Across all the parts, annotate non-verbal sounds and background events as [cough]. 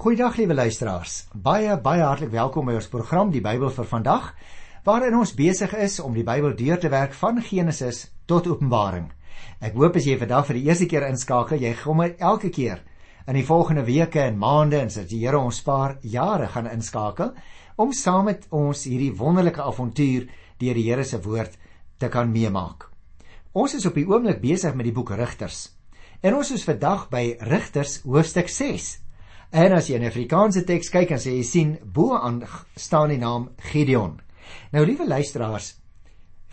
Goeiedag liewe luisteraars. Baie baie hartlik welkom by ons program Die Bybel vir vandag, waarin ons besig is om die Bybel deur te werk van Genesis tot Openbaring. Ek hoop as jy vandag vir die eerste keer inskakel, jy gaan maar elke keer in die volgende weke en maande en sodat die Here ons spaar jare gaan inskakel om saam met ons hierdie wonderlike avontuur deur die Here se woord te kan meemaak. Ons is op die oomblik besig met die boek Rigters. En ons is vandag by Rigters hoofstuk 6. En as jy in Afrikaanse teks kyk, dan sê jy sien bo aan staan die naam Gideon. Nou liewe luisteraars,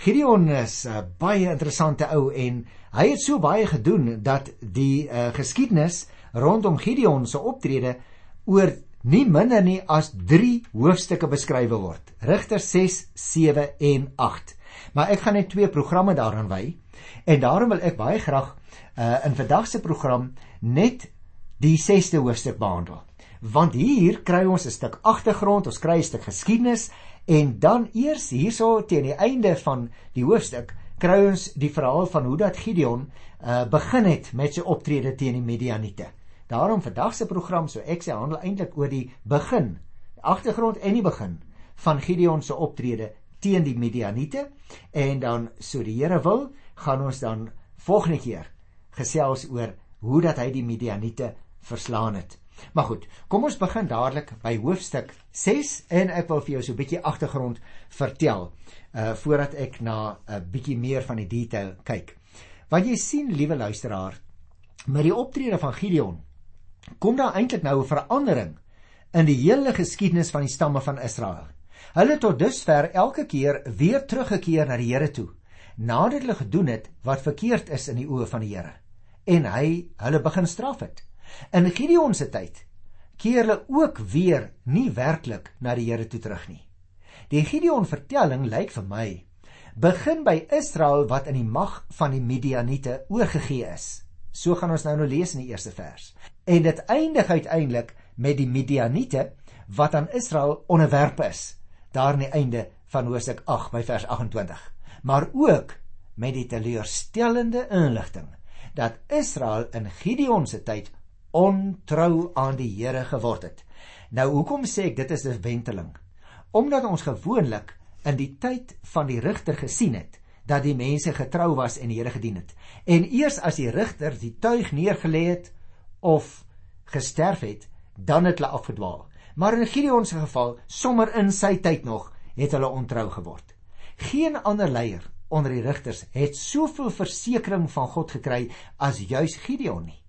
Gideon is 'n uh, baie interessante ou en hy het so baie gedoen dat die uh, geskiedenis rondom Gideon se optrede oor nie minder nie as 3 hoofstukke beskryf word. Rigters 6, 7 en 8. Maar ek gaan net twee programme daaraan wy en daarom wil ek baie graag uh, in vandag se program net die 6ste hoofstuk behandel. Want hier kry ons 'n stuk agtergrond, ons kry 'n stuk geskiedenis en dan eers hierso teen die einde van die hoofstuk kry ons die verhaal van hoe dat Gideon uh, begin het met sy optrede teen die Midianiete. Daarom vandag se program so ek sê handel eintlik oor die begin, die agtergrond en die begin van Gideon se optrede teen die Midianiete en dan so die Here wil, gaan ons dan volgende keer gesels oor hoe dat hy die Midianiete verslaan het. Maar goed, kom ons begin dadelik by hoofstuk 6 en ek wil vir jou so 'n bietjie agtergrond vertel uh voordat ek na 'n bietjie meer van die detail kyk. Want jy sien, liewe luisteraar, met die optrede van Gideon kom daar eintlik nou 'n verandering in die hele geskiedenis van die stamme van Israel. Hulle tot dusver elke keer weer teruggekeer na die Here toe nadat hulle gedoen het wat verkeerd is in die oë van die Here en hy hulle begin straf het. In Gideon se tyd keer hulle ook weer nie werklik na die Here toe terug nie. Die Gideon vertelling lyk vir my begin by Israel wat in die mag van die Midianiete oorgegee is. So gaan ons nou nou lees in die eerste vers. En dit eindig uiteindelik met die Midianiete wat aan Israel onderwerpe is. Daar aan die einde van Hosea 8 by vers 28. Maar ook met die teleurstellende inligting dat Israel in Gideon se tyd ontrou aan die Here geword het. Nou hoekom sê ek dit is 'n wenteling? Omdat ons gewoonlik in die tyd van die rigter gesien het dat die mense getrou was en die Here gedien het. En eers as die rigter die tuig neergelê het of gesterf het, dan het hulle afgedwaal. Maar in Gideon se geval, sommer in sy tyd nog, het hulle ontrou geword. Geen ander leier onder die rigters het soveel versekering van God gekry as juis Gideon nie.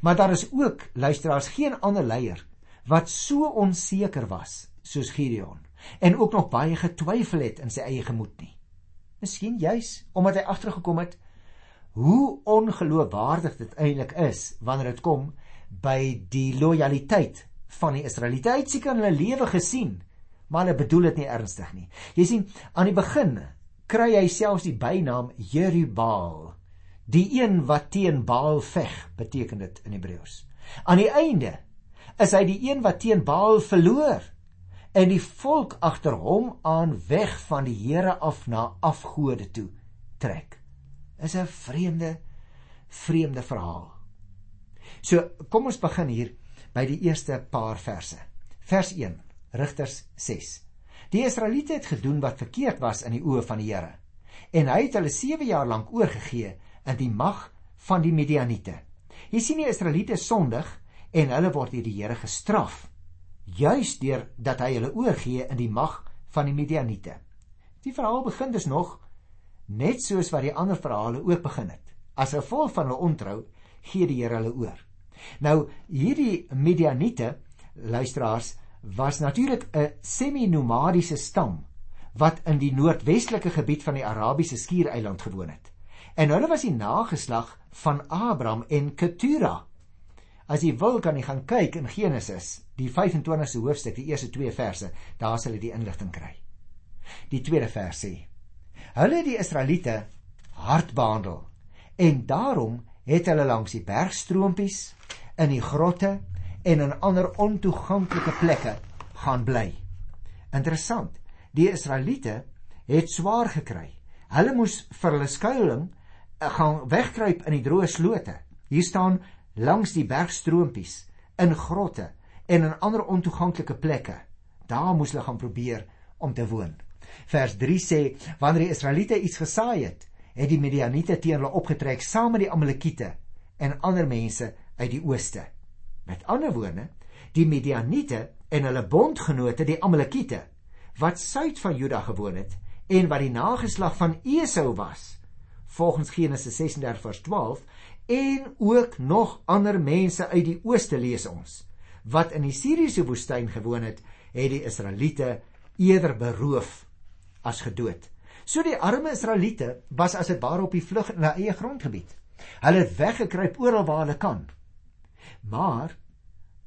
Maar daar is ook luisteraars geen ander leier wat so onseker was soos Gideon en ook nog baie getwyfel het in sy eie gemoed nie. Miskien juis omdat hy agtergekom het hoe ongeloofwaardig dit eintlik is wanneer dit kom by die lojaliteit van die Israeliete. Hy het seker in hulle lewe gesien, maar hulle bedoel dit nie ernstig nie. Jy sien, aan die begin kry hy selfs die bynaam Jerubbaal Die een wat teen Baal veg, beteken dit in Hebreëus. Aan die einde is hy die een wat teen Baal verloor en die volk agter hom aan weg van die Here af na afgode toe trek. Is 'n vreemde vreemde verhaal. So, kom ons begin hier by die eerste paar verse. Vers 1, Rigters 6. Die Israeliete het gedoen wat verkeerd was in die oë van die Here en hy het hulle 7 jaar lank oorgegee in die mag van die Midianiete. Jy sien die Israeliete sondig en hulle word deur die Here gestraf juis deur dat hy hulle oorgee in die mag van die Midianiete. Die verhaal begin dus nog net soos wat die ander verhale ook begin het. As gevolg van hulle ontrou gee die Here hulle oor. Nou hierdie Midianiete luisteraars was natuurlik 'n semi-nomadiese stam wat in die noordwestelike gebied van die Arabiese skiereiland gewoon het. En hulle was die nageslag van Abraham en Ketura. As jy wil kan jy gaan kyk in Genesis, die 25ste hoofstuk, die eerste 2 verse, daar sal jy die inligting kry. Die tweede vers sê: Hulle het die Israeliete hard behandel en daarom het hulle langs die bergstroompies, in die grotte en in ander ontoeganklike plekke gaan bly. Interessant. Die Israeliete het swaar gekry. Hulle moes vir hulle skuilings gaan wegkruip in die droë slote. Hier staan langs die bergstroompies, in grotte en in ander ontoeganklike plekke. Daar moes hulle gaan probeer om te woon. Vers 3 sê wanneer die Israeliete iets gesaai het, het die Midianiete teen hulle opgetrek saam met die Amalekiete en ander mense uit die ooste. Met ander woorde, die Midianiete en hulle bondgenote die Amalekiete wat suid van Juda gewoon het en wat die nageslag van Esau was, volgens Genesis 36 vers 12 en ook nog ander mense uit die ooste lees ons wat in die Siriëse woestyn gewoon het, het die Israeliete eerder beroof as gedood. So die arme Israeliete was as dit ware op die vlug hulle eie grondgebied. Hulle het weggekruip oral waar hulle kan. Maar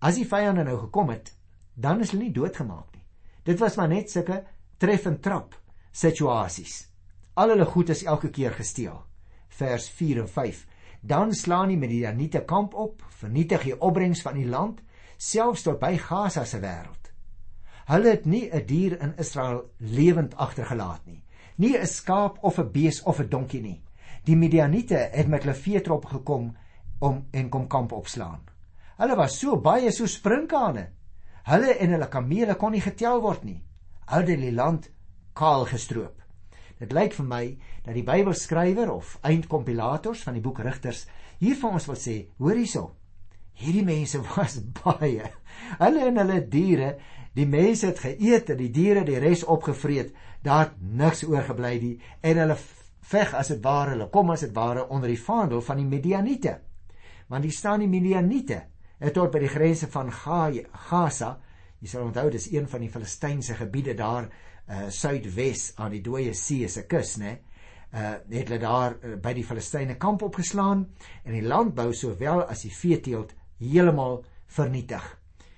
as die vyande nou gekom het, dan is hulle nie doodgemaak nie. Dit was maar net sulke tref en trap situasies. Al hulle goed is elke keer gesteel. Vers 4 en 5. Dan slaan die Midianiete kamp op, vernietig die opbrengs van die land, selfs tot by Gaza se wêreld. Hulle het nie 'n dier in Israel lewend agtergelaat nie nie 'n skaap of 'n bees of 'n donkie nie. Die Midianiete het met hulle veetrop gekom om en kom kamp opslaan. Hulle was so baie so sprinkane. Hulle en hulle kamele kon nie getel word nie. Hulle het die land kaal gestroop. Dit lyk vir my dat die Bybelskrywer of eindkompilators van die boek Rigters hier vir ons wil sê, hoor hierso. Hierdie mense [laughs] was baie. Hulle en hulle diere, die mense het geëet en die diere die res opgevreet daar het niks oorgebly nie en hulle veg as dit ware hulle kom as dit ware onder die vaandel van die Midianiete want die staan die Midianiete het tot by die grense van Gaza jy sal onthou dis een van die Filistynse gebiede daar uh, suidwes aan die dooie see se kus nê uh, het hulle daar uh, by die Filistyne kamp opgeslaan en die landbou sowel as die veeteelt heeltemal vernietig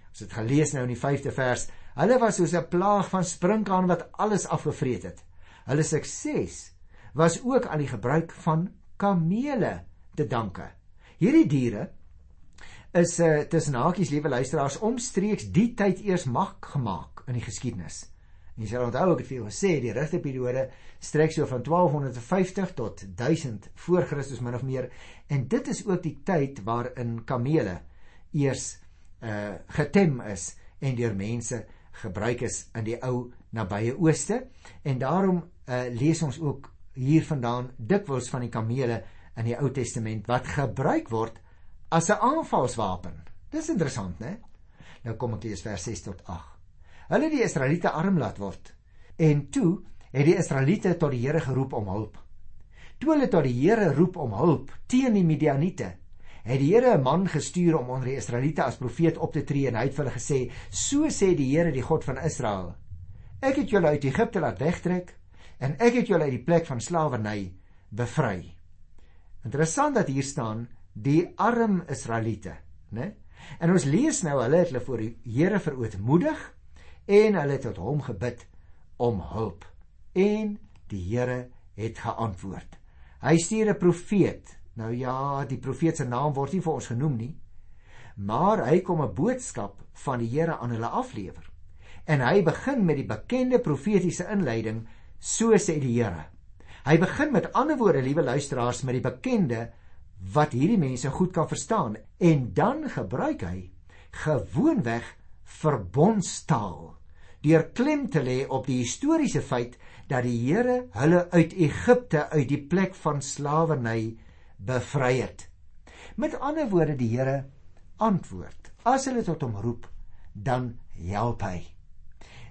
ons het gelees nou in die 5de vers Hulle was soos 'n plaag van sprinkaan wat alles afgevreet het. Hulle sukses was ook aan die gebruik van kamele te danke. Hierdie diere is uh, tussen hakies liewe luisteraars omstreeks die tyd eers mag gemaak in die geskiedenis. En jy sal onthou ek het vir jou gesê die rigterperiode strek so van 1250 tot 1000 voor Christus min of meer en dit is ook die tyd waarin kamele eers uh getem is en deur mense gebruik is in die ou nabye ooste en daarom uh, lees ons ook hier vandaan dikwels van die kamele in die Ou Testament wat gebruik word as 'n aanvalswapen. Dis interessant, né? Nou kom ek lees vers 6 tot 8. Hulle die Israeliete arm laat word en toe het die Israeliete tot die Here geroep om hulp. Toe hulle tot die Here roep om hulp teen die Midianiete, het die Here 'n man gestuur om onder die Israeliete as profeet op te tree en hy het vir hulle gesê: "So sê die Here, die God van Israel: Ek het julle uit Egipte laat wegtrek en ek het julle uit die plek van slawerny bevry." Interessant dat hier staan die arm Israeliete, né? En ons lees nou hulle het hulle voor die Here verootmoedig en hulle het tot hom gebid om hulp. En die Here het geantwoord. Hy stuur 'n profeet Nou ja, die profeet se naam word nie vir ons genoem nie. Maar hy kom 'n boodskap van die Here aan hulle aflewer. En hy begin met die bekende profetiese inleiding, so sê die Here. Hy begin met ander woorde, liewe luisteraars, met die bekende wat hierdie mense goed kan verstaan en dan gebruik hy gewoonweg verbondstaal deur klem te lê op die historiese feit dat die Here hulle uit Egipte uit die plek van slawerny bevry het. Met ander woorde die Here antwoord. As hulle tot hom roep, dan help hy.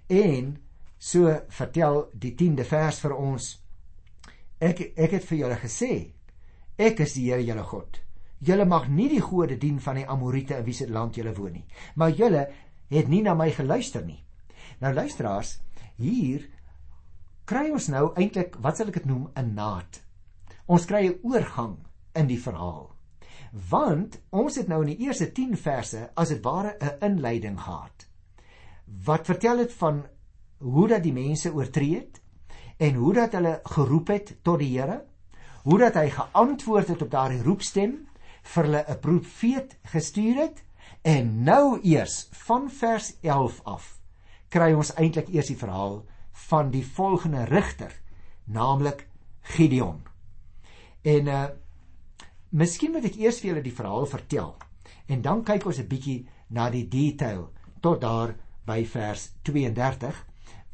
En so vertel die 10de vers vir ons ek ek het vir julle gesê ek is die Here julle God. Julle mag nie die gode dien van die Amorite in wie se land julle woon nie, maar julle het nie na my geluister nie. Nou luisteraars, hier kry ons nou eintlik wat sal ek dit noem 'n naad. Ons kry 'n oorgang in die verhaal. Want ons het nou in die eerste 10 verse as dit ware 'n inleiding gehad. Wat vertel dit van hoe dat die mense oortree het en hoe dat hulle geroep het tot die Here? Hoe dat hy geantwoord het op daardie roepstem vir hulle 'n profeet gestuur het en nou eers van vers 11 af kry ons eintlik eers die verhaal van die volgende rigter, naamlik Gideon. En uh Miskien moet ek eers vir julle die verhaal vertel en dan kyk ons 'n bietjie na die detail tot daar by vers 32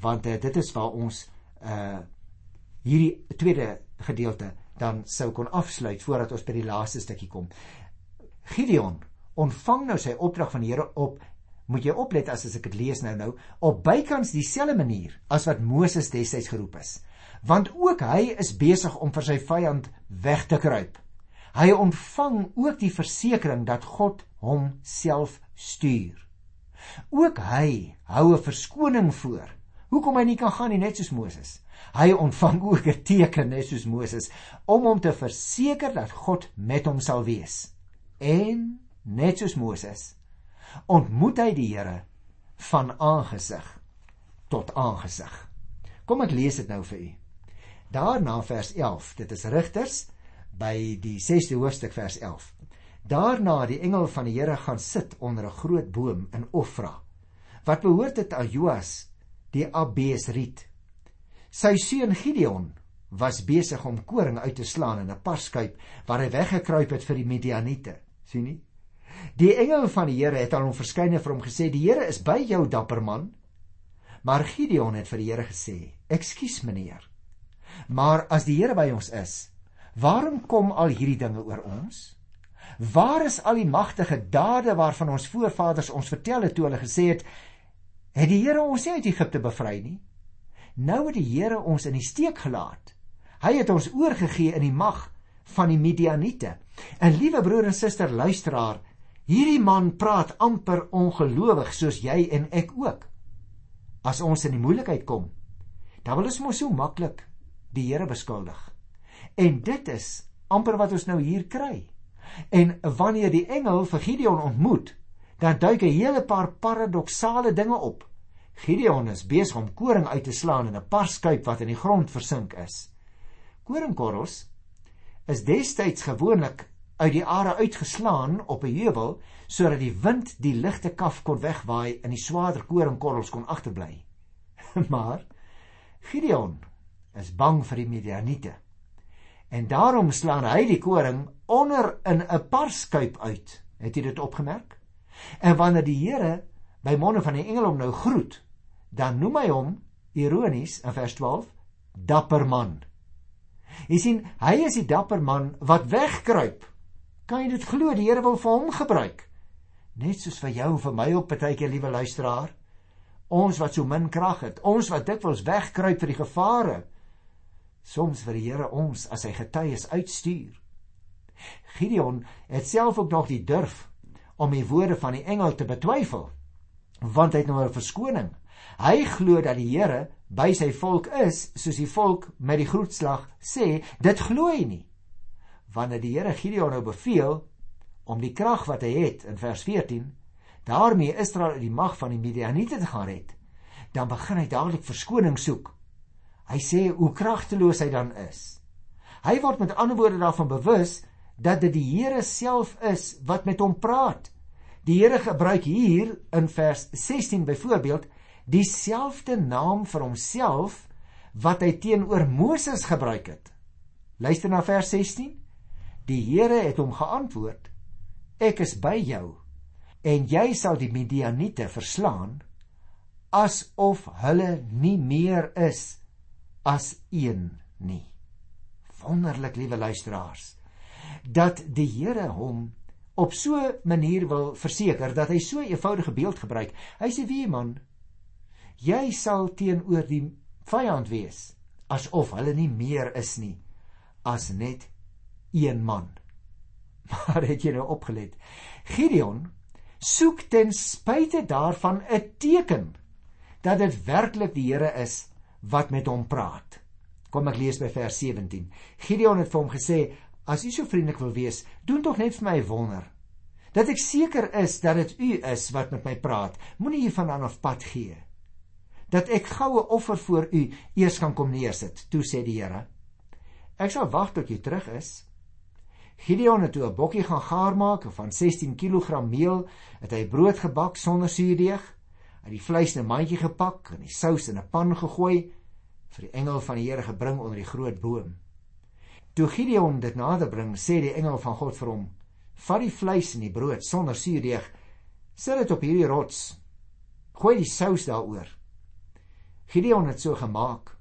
want uh, dit is waar ons uh hierdie tweede gedeelte dan sou kon afsluit voordat ons by die laaste stukkie kom. Gideon ontvang nou sy opdrag van die Here op moet jy oplet as as ek dit lees nou nou op bykans dieselfde manier as wat Moses destyds geroep is. Want ook hy is besig om vir sy vyand weg te kruip. Hy ontvang ook die versekering dat God hom self stuur. Ook hy hou 'n verskoning voor. Hoekom hy nie kan gaan nie net soos Moses? Hy ontvang ook 'n teken net soos Moses om hom te verseker dat God met hom sal wees. En net soos Moses ontmoet hy die Here van aangesig tot aangesig. Kom ek lees dit nou vir u. Daarna vers 11. Dit is Rigters by die 6de hoofstuk vers 11. Daarna die engel van die Here gaan sit onder 'n groot boom in Ofra wat behoort het aan Joas die Abesriet. Sy seun Gideon was besig om koring uit te slaan in 'n parskuip waar hy weggekruip het vir die Midianiete. sien nie? Die engel van die Here het aan hom verskyn en vir hom gesê: "Die Here is by jou, dapper man." Maar Gideon het vir die Here gesê: "Ekskuus, meneer. Maar as die Here by ons is, waarom kom al hierdie dinge oor ons? Waar is al die magtige dade waarvan ons voorvaders ons vertel het toe hulle gesê het: "Het die Here ons uit Egipte bevry nie?" Nou het die Here ons in die steek gelaat. Hy het ons oorgegee in die mag van die Midianiete. En liewe broer en suster luisteraar, Hierdie man praat amper ongelowig soos jy en ek ook. As ons in die moeilikheid kom, dan wil ons mos so maklik die Here beskuldig. En dit is amper wat ons nou hier kry. En wanneer die engel vir Gideon ontmoet, dan duik 'n hele paar paradoksale dinge op. Gideon is besig om koring uit te slaan in 'n parskuip wat in die grond versink is. Koringkorrels is destyds gewoonlik uit die are uitgeslaan op 'n heuwel sodat die wind die ligte kaf kon wegwaai en die swaarder koringkorrels kon agterbly. [laughs] maar Gideon is bang vir die Midianiete. En daarom slaan hy die koring onder in 'n parskuip uit. Het jy dit opgemerk? En wanneer die Here by monde van die engel hom nou groet, dan noem hy hom ironies in vers 12 dapper man. Jy sien, hy is die dapper man wat wegkruip Kan jy dit glo die Here wil vir hom gebruik? Net soos vir jou en vir my op partykeer liewe luisteraar. Ons wat so min krag het, ons wat dikwels wegkruip vir die gevare. Soms vir die Here ons as hy getuies uitstuur. Gideon het self ook nog die durf om die woorde van die engel te betwyfel, want hy het nou 'n verskoning. Hy glo dat die Here by sy volk is, soos die volk met die groetslag sê, dit glo hy nie wanneer die Here Gideon nou beveel om die krag wat hy het in vers 14 daarmee Israel uit die mag van die Midianiete te gaan red, dan begin hy dadelik verskoning soek. Hy sê hoe kragteloos hy dan is. Hy word met ander woorde daarvan bewus dat dit die Here self is wat met hom praat. Die Here gebruik hier in vers 16 byvoorbeeld dieselfde naam vir homself wat hy teenoor Moses gebruik het. Luister na vers 16. Die Here het hom geantwoord: Ek is by jou en jy sal die Midianiete verslaan asof hulle nie meer is as een nie. Wonderlik, liewe luisteraars, dat die Here hom op so 'n manier wil verseker dat hy so 'n eenvoudige beeld gebruik. Hy sê: "Wie man, jy sal teenoor die vyand wees asof hulle nie meer is nie as net een man. [laughs] Maar het jy nou opgelet? Gideon soek ten spyte daarvan 'n teken dat dit werklik die Here is wat met hom praat. Kom ek lees by vers 17. Gideon het vir hom gesê: "As u so vriendelik wil wees, doen tog net vir my 'n wonder. Dat ek seker is dat dit u is wat met my praat. Moenie hiervandaan af pad gee. Dat ek goue offer voor u eers kan kom neersit." Toe sê die Here: "Ek sal wag tot jy terug is." Gideon het toe 'n bokkie gaan gaar maak van 16 kg meel, het hy brood gebak sonder suurdeeg, hy die vleis in 'n mandjie gepak en die sous in 'n pan gegooi vir die engel van die Here gebring onder die groot boom. Toe Gideon dit nader bring, sê die engel van God vir hom: "Vat die vleis en die brood sonder suurdeeg, sit dit op hierdie rots Gooi die sous daaroor. Gideon het so gemaak.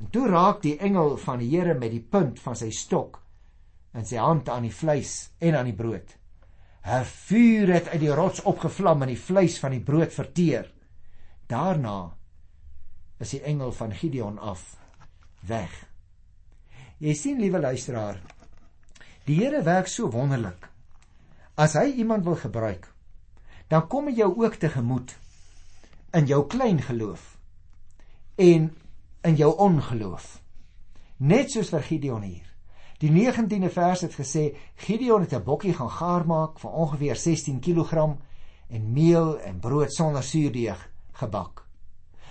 En toe raak die engel van die Here met die punt van sy stok in sy hand aan die vleis en aan die brood. 'n Vuur het uit die rots opgevlam en die vleis van die brood verteer. Daarna is die engel van Gideon af weg. Jy sien liewe luisteraar, die Here werk so wonderlik. As hy iemand wil gebruik, dan kom hy jou ook tegemoet in jou klein geloof en in jou ongeloof. Net soos vir Gideon hier. Die 19de vers het gesê Gideon het 'n bokkie gaan gaar maak van ongeveer 16 kg en meel en brood sonder suurdeeg gebak.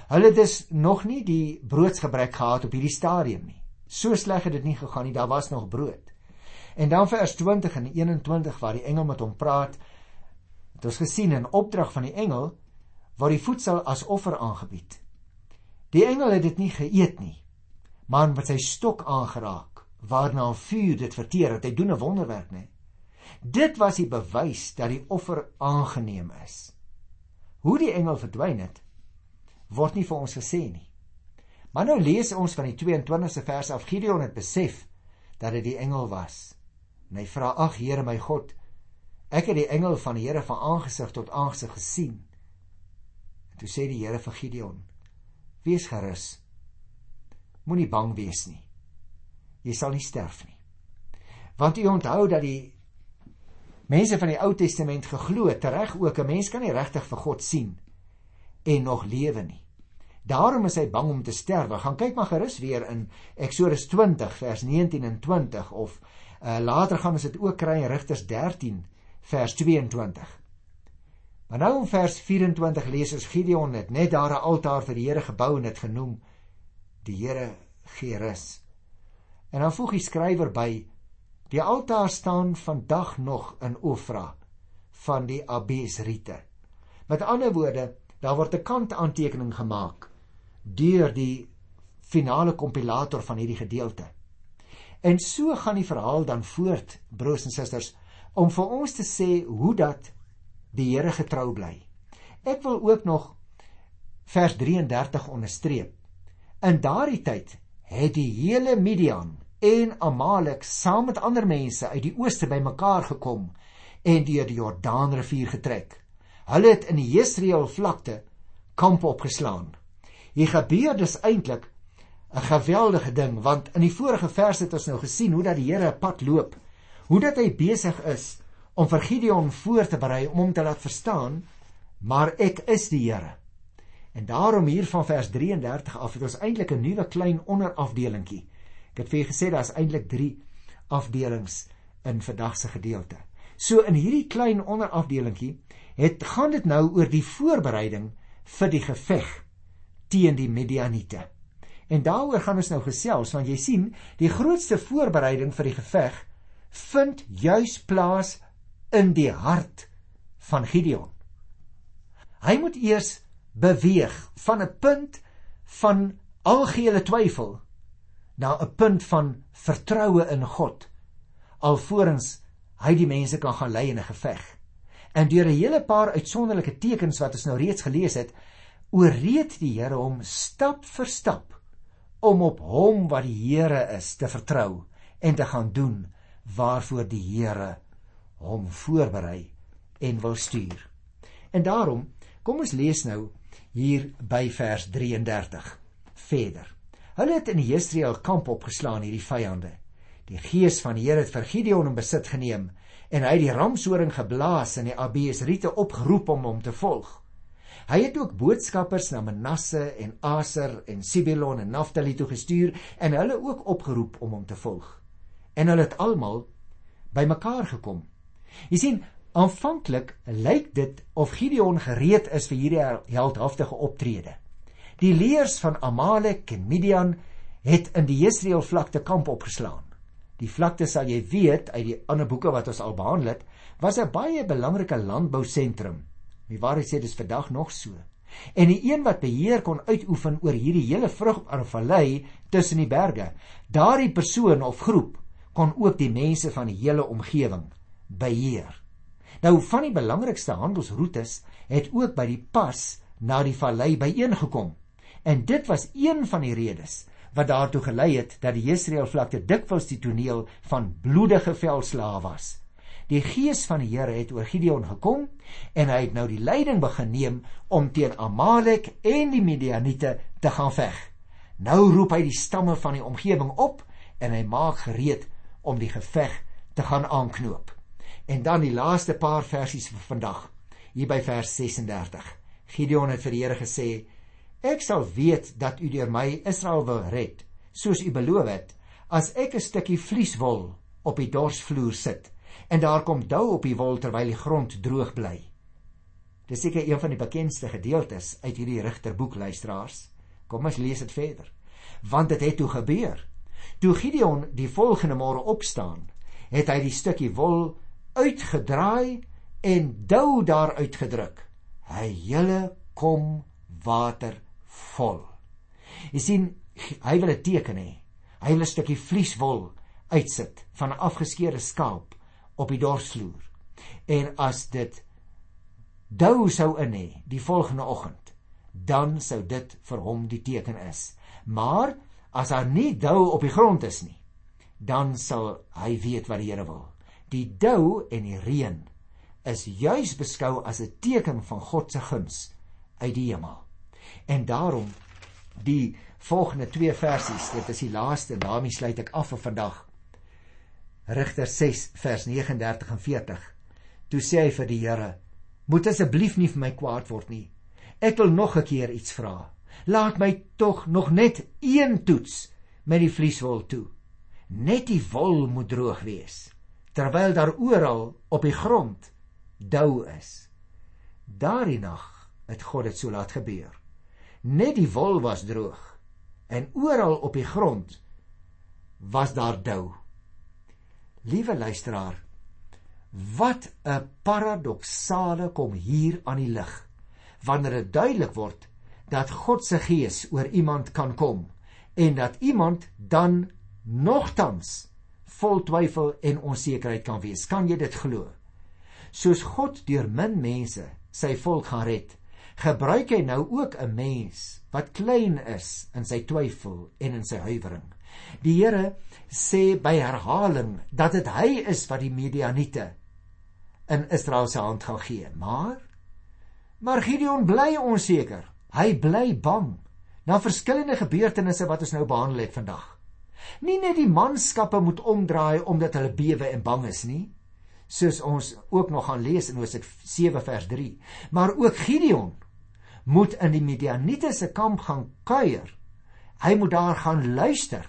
Hulle het dus nog nie die broodsgebruik gehad op hierdie stadium nie. So sleg het dit nie gegaan nie, daar was nog brood. En dan vers 20 en 21 waar die engel met hom praat, het ons gesien 'n opdrag van die engel waar die voedsel as offer aangebied. Die engel het dit nie geëet nie, maar met sy stok aangeraak, waarna 'n vuur dit verteer het. Hy doen 'n wonderwerk, né? Dit was die bewys dat die offer aangeneem is. Hoe die engel verdwyn het, word nie vir ons gesê nie. Maar nou lees ons van die 22ste vers af Gideon het besef dat dit die engel was. En hy vra: "Ag Here my God, ek het die engel van die Here van aangesig tot aangesig gesien." En toe sê die Here vir Gideon: "Wees gerus. Moenie bang wees nie. Jy sal nie sterf nie." Want u onthou dat die mense van die Ou Testament geglo het reg ook 'n mens kan nie regtig vir God sien en nog lewe nie. Daarom is hy bang om te sterwe. Gaan kyk maar gerus weer in Eksodus 20 vers 19 en 20 of Uh, later gaan ons dit ook kry in Rigters 13 vers 22. Maar nou in vers 24 lees ons Gideon het net daar 'n altaar vir die Here gebou en dit genoem die Here gee rus. En dan voeg die skrywer by die altaar staan vandag nog in Ofra van die Abesriete. Met ander woorde, daar word 'n kantaantekening gemaak deur die finale kompilator van hierdie gedeelte. En so gaan die verhaal dan voort, broers en susters, om vir ons te sê hoe dat die Here getrou bly. Ek wil ook nog vers 33 onderstreep. In daardie tyd het die hele Midian en Amalek saam met ander mense uit die ooste bymekaar gekom en deur die Jordaanrivier getrek. Hulle het in die Jesreel vlakte kamp opgeslaan. Hier gebeur dus eintlik 'n geweldige ding want in die vorige verse het ons nou gesien hoe dat die Here 'n pad loop. Hoe dat hy besig is om vir Gideon voor te berei om hom te laat verstaan, maar ek is die Here. En daarom hier van vers 33 af het ons eintlik 'n nuwe klein onderafdelingkie. Ek het vir julle gesê daar's eintlik 3 afdelings in vandag se gedeelte. So in hierdie klein onderafdelingkie het gaan dit nou oor die voorbereiding vir die geveg teen die Midianiete. En daaroor gaan ons nou gesels want jy sien, die grootste voorbereiding vir die geveg vind juis plaas in die hart van Gideon. Hy moet eers beweeg van 'n punt van algehele twyfel na 'n punt van vertroue in God alvorens hy die mense kan gaan lei in 'n geveg. En deur 'n hele paar uitsonderlike tekens wat ons nou reeds gelees het, ooreed die Here hom stap vir stap om op hom wat die Here is te vertrou en te gaan doen waarvoor die Here hom voorberei en wil stuur. En daarom, kom ons lees nou hier by vers 33 verder. Hulle het in Jesreel kamp opgeslaan hierdie vyande. Die gees van die Here het vir Gideon in besit geneem en hy het die ramshoring geblaas en die Abiesriete opgeroep om hom te volg. Hy het ook boodskappers na Manasse en Aser en Sibilon en Naphtali toe gestuur en hulle ook opgeroep om hom te volg. En hulle het almal bymekaar gekom. Jy sien, aanvanklik lyk dit of Gideon gereed is vir hierdie heldhaftige optrede. Die leers van Amalek en Midian het in die Jesreel vlakte kamp opgeslaan. Die vlakte sal jy weet uit die ander boeke wat ons al behandel het, was 'n baie belangrike landbousentrum Die waarheid sê dis vandag nog so. En die een wat beheer kon uitoefen oor hierdie hele vrugbare vallei tussen die berge, daardie persoon of groep kon ook die mense van die hele omgewing beheer. Nou van die belangrikste handelsroetes het ook by die pas na die vallei byeengekom. En dit was een van die redes wat daartoe gelei het dat die Jesreelvlakte dikwels die toneel van bloedige veldslae was. Die gees van die Here het oor Gideon gekom en hy het nou die leiding begin neem om teen Amalek en die Midianiete te gaan veg. Nou roep hy die stamme van die omgewing op en hy maak gereed om die geveg te gaan aanknoop. En dan die laaste paar versies vir vandag, hier by vers 36. Gideon het vir die Here gesê: "Ek sal weet dat u deur my Israel wil red, soos u beloof het, as ek 'n stukkie vlieswol op die dorsvloer sit." en daar kom dou op die wol terwyl die grond droog bly. Dis seker een van die bekendste gedeeltes uit hierdie Rigterboek luisteraars. Kom ons lees dit verder. Want dit het toe gebeur. Toe Gideon die volgende môre opstaan, het hy die stukkie wol uitgedraai en dou daar uitgedruk. Hy hele kom water vol. Jy sien, hy wil 'n teken hê. Hy wil 'n stukkie vlieswol uitsit van 'n afgeskeurde skaap op die dorsvloer. En as dit dou sou in hê die volgende oggend, dan sou dit vir hom die teken is. Maar as daar nie dou op die grond is nie, dan sal hy weet wat die Here wil. Die dou en die reën is juis beskou as 'n teken van God se guns uit die hemel. En daarom die volgende twee versies, dit is die laaste daarmee sluit ek af vir vandag. Rigter 6 vers 39 en 40. Toe sê hy vir die Here: "Moet asseblief nie vir my kwaad word nie. Ek wil nog 'n keer iets vra. Laat my tog nog net een toets met die vlieswol toe. Net die wol moet droog wees, terwyl daar oral op die grond dou is." Daardie nag het God dit so laat gebeur. Net die wol was droog en oral op die grond was daar dou. Liewe luisteraar, wat 'n paradoksale kom hier aan die lig wanneer dit duidelik word dat God se gees oor iemand kan kom en dat iemand dan nogtans vol twyfel en onsekerheid kan wees. Kan jy dit glo? Soos God deur min mense sy volk gaan red, gebruik hy nou ook 'n mens wat klein is in sy twyfel en in sy huiwering. Die Here sê by herhaling dat dit hy is wat die Midianiete in Israel se hand gaan gee. Maar maar Gideon bly onseker. Hy bly bang na verskillende gebeurtenisse wat ons nou behandel het vandag. Nie net die manskappe moet omdraai omdat hulle bewe en bang is nie, soos ons ook nog gaan lees in Hosea 7 vers 3, maar ook Gideon moet in die Midianiete se kamp gaan kuier. Hy moet daar gaan luister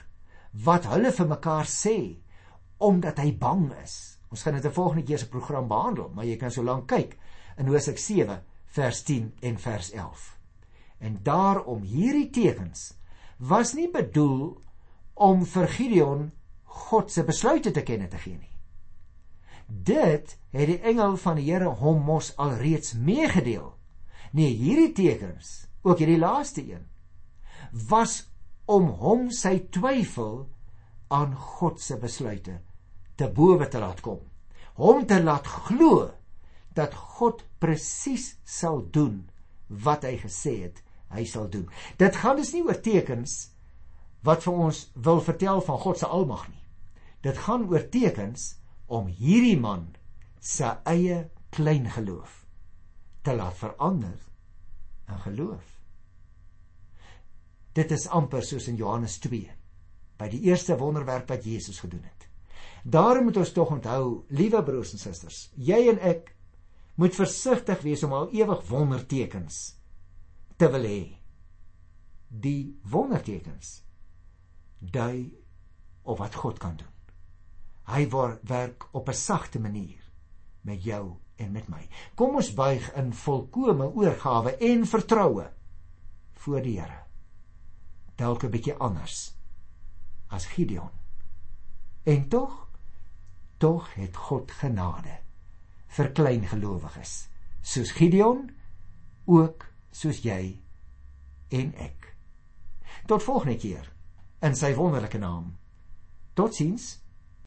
wat hulle vir mekaar sê omdat hy bang is. Ons gaan dit 'n volgende keer se program behandel, maar jy kan so lank kyk in Hosea 7 vers 10 en vers 11. En daarom hierdie tekens was nie bedoel om vir Gideon God se besluite te kenne te gee nie. Dit het die engel van die Here hom mos alreeds meegedeel. Nee, hierdie tekens, ook hierdie laaste een, was om hom sy twyfel aan God se besluite te bowe te laat kom. Hom te laat glo dat God presies sal doen wat hy gesê het hy sal doen. Dit gaan dus nie oor tekens wat vir ons wil vertel van God se almag nie. Dit gaan oor tekens om hierdie man se eie klein geloof te laat verander in geloof. Dit is amper soos in Johannes 2 by die eerste wonderwerk wat Jesus gedoen het. Daarom moet ons tog onthou, liewe broers en susters, jy en ek moet versigtig wees om al ewig wondertekens te wil hê. Die wondertekens dui op wat God kan doen. Hy werk op 'n sagte manier met jou en met my. Kom ons buig in volkomme oorgawe en vertroue voor die Here dalk 'n bietjie anders as Gideon. En tog tog het God genade vir klein gelowiges soos Gideon ook soos jy en ek. Tot volgende keer in sy wonderlike naam. Totsiens.